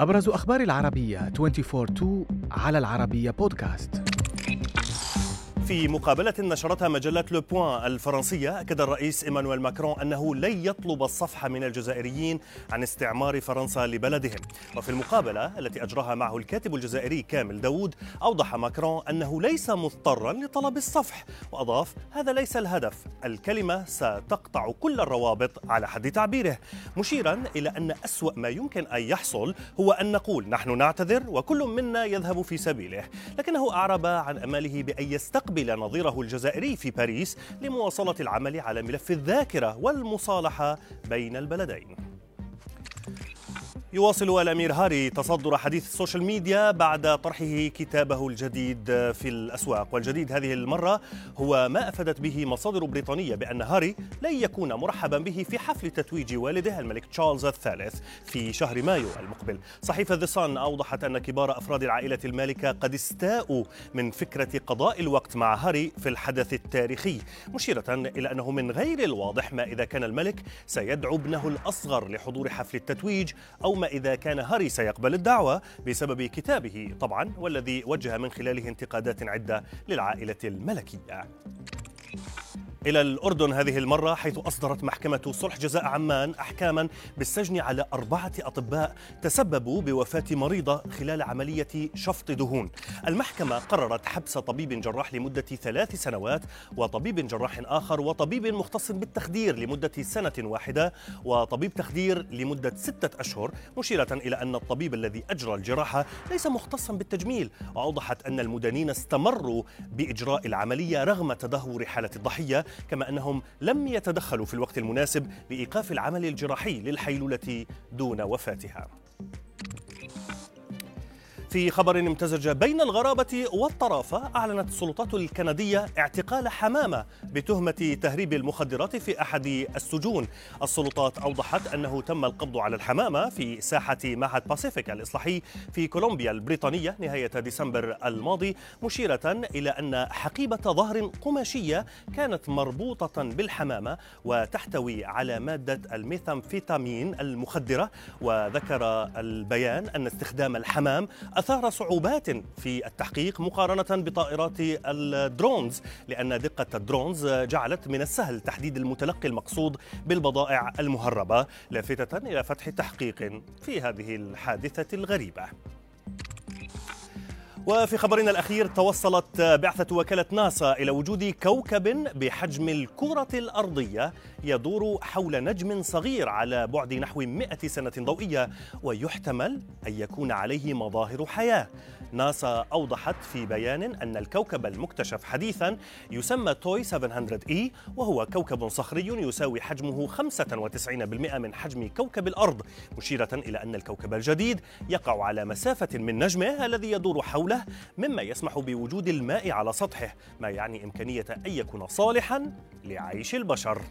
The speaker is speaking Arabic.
أبرز أخبار العربية 24-2 على العربية بودكاست في مقابلة نشرتها مجلة لو بوان الفرنسية أكد الرئيس إيمانويل ماكرون أنه لن يطلب الصفح من الجزائريين عن استعمار فرنسا لبلدهم. وفي المقابلة التي أجراها معه الكاتب الجزائري كامل داوود أوضح ماكرون أنه ليس مضطرا لطلب الصفح وأضاف هذا ليس الهدف الكلمة ستقطع كل الروابط على حد تعبيره. مشيرا إلى أن أسوأ ما يمكن أن يحصل هو أن نقول نحن نعتذر وكل منا يذهب في سبيله. لكنه أعرب عن أمله بأن يستقبل قبل نظيره الجزائري في باريس لمواصلة العمل على ملف الذاكرة والمصالحة بين البلدين. يواصل الأمير هاري تصدر حديث السوشيال ميديا بعد طرحه كتابه الجديد في الأسواق. والجديد هذه المرة هو ما أفادت به مصادر بريطانية بأن هاري لن يكون مرحبا به في حفل تتويج والده الملك تشارلز الثالث في شهر مايو المقبل. صحيفة ذا صن أوضحت أن كبار أفراد العائلة المالكة قد استاءوا من فكرة قضاء الوقت مع هاري في الحدث التاريخي مشيرة إلى أنه من غير الواضح ما إذا كان الملك سيدعو ابنه الأصغر لحضور حفل التتويج أو ما إذا كان هاري سيقبل الدعوة بسبب كتابه طبعا والذي وجه من خلاله انتقادات عدة للعائلة الملكية. إلى الأردن هذه المرة حيث أصدرت محكمة صلح جزاء عمان أحكاما بالسجن على أربعة أطباء تسببوا بوفاة مريضة خلال عملية شفط دهون. المحكمة قررت حبس طبيب جراح لمدة ثلاث سنوات وطبيب جراح آخر وطبيب مختص بالتخدير لمدة سنة واحدة وطبيب تخدير لمدة ستة أشهر مشيرة إلى أن الطبيب الذي أجرى الجراحة ليس مختصا بالتجميل. وأوضحت أن المدانين استمروا بإجراء العملية رغم تدهور حالة الضحية. كما أنهم لم يتدخلوا في الوقت المناسب لإيقاف العمل الجراحي للحيلولة دون وفاتها. في خبر امتزج بين الغرابة والطرافة أعلنت السلطات الكندية اعتقال حمامة بتهمة تهريب المخدرات في أحد السجون. السلطات أوضحت أنه تم القبض على الحمامة في ساحة معهد باسيفيك الإصلاحي في كولومبيا البريطانية نهاية ديسمبر الماضي مشيرة إلى أن حقيبة ظهر قماشية كانت مربوطة بالحمامة وتحتوي على مادة الميثامفيتامين المخدرة. وذكر البيان أن استخدام الحمام أثار صعوبات في التحقيق مقارنة بطائرات الدرونز لأن دقة الدرونز جعلت من السهل تحديد المتلقي المقصود بالبضائع المهربة لافتة إلى فتح تحقيق في هذه الحادثة الغريبة. وفي خبرنا الأخير توصلت بعثة وكالة ناسا إلى وجود كوكب بحجم الكرة الأرضية يدور حول نجم صغير على بعد نحو 100 سنة ضوئية ويحتمل أن يكون عليه مظاهر حياة. ناسا أوضحت في بيان أن الكوكب المكتشف حديثا يسمى توي 700 إي وهو كوكب صخري يساوي حجمه 95% من حجم كوكب الأرض مشيرة إلى أن الكوكب الجديد يقع على مسافة من نجمه الذي يدور حوله مما يسمح بوجود الماء على سطحه ما يعني إمكانية أن يكون صالحا لعيش البشر.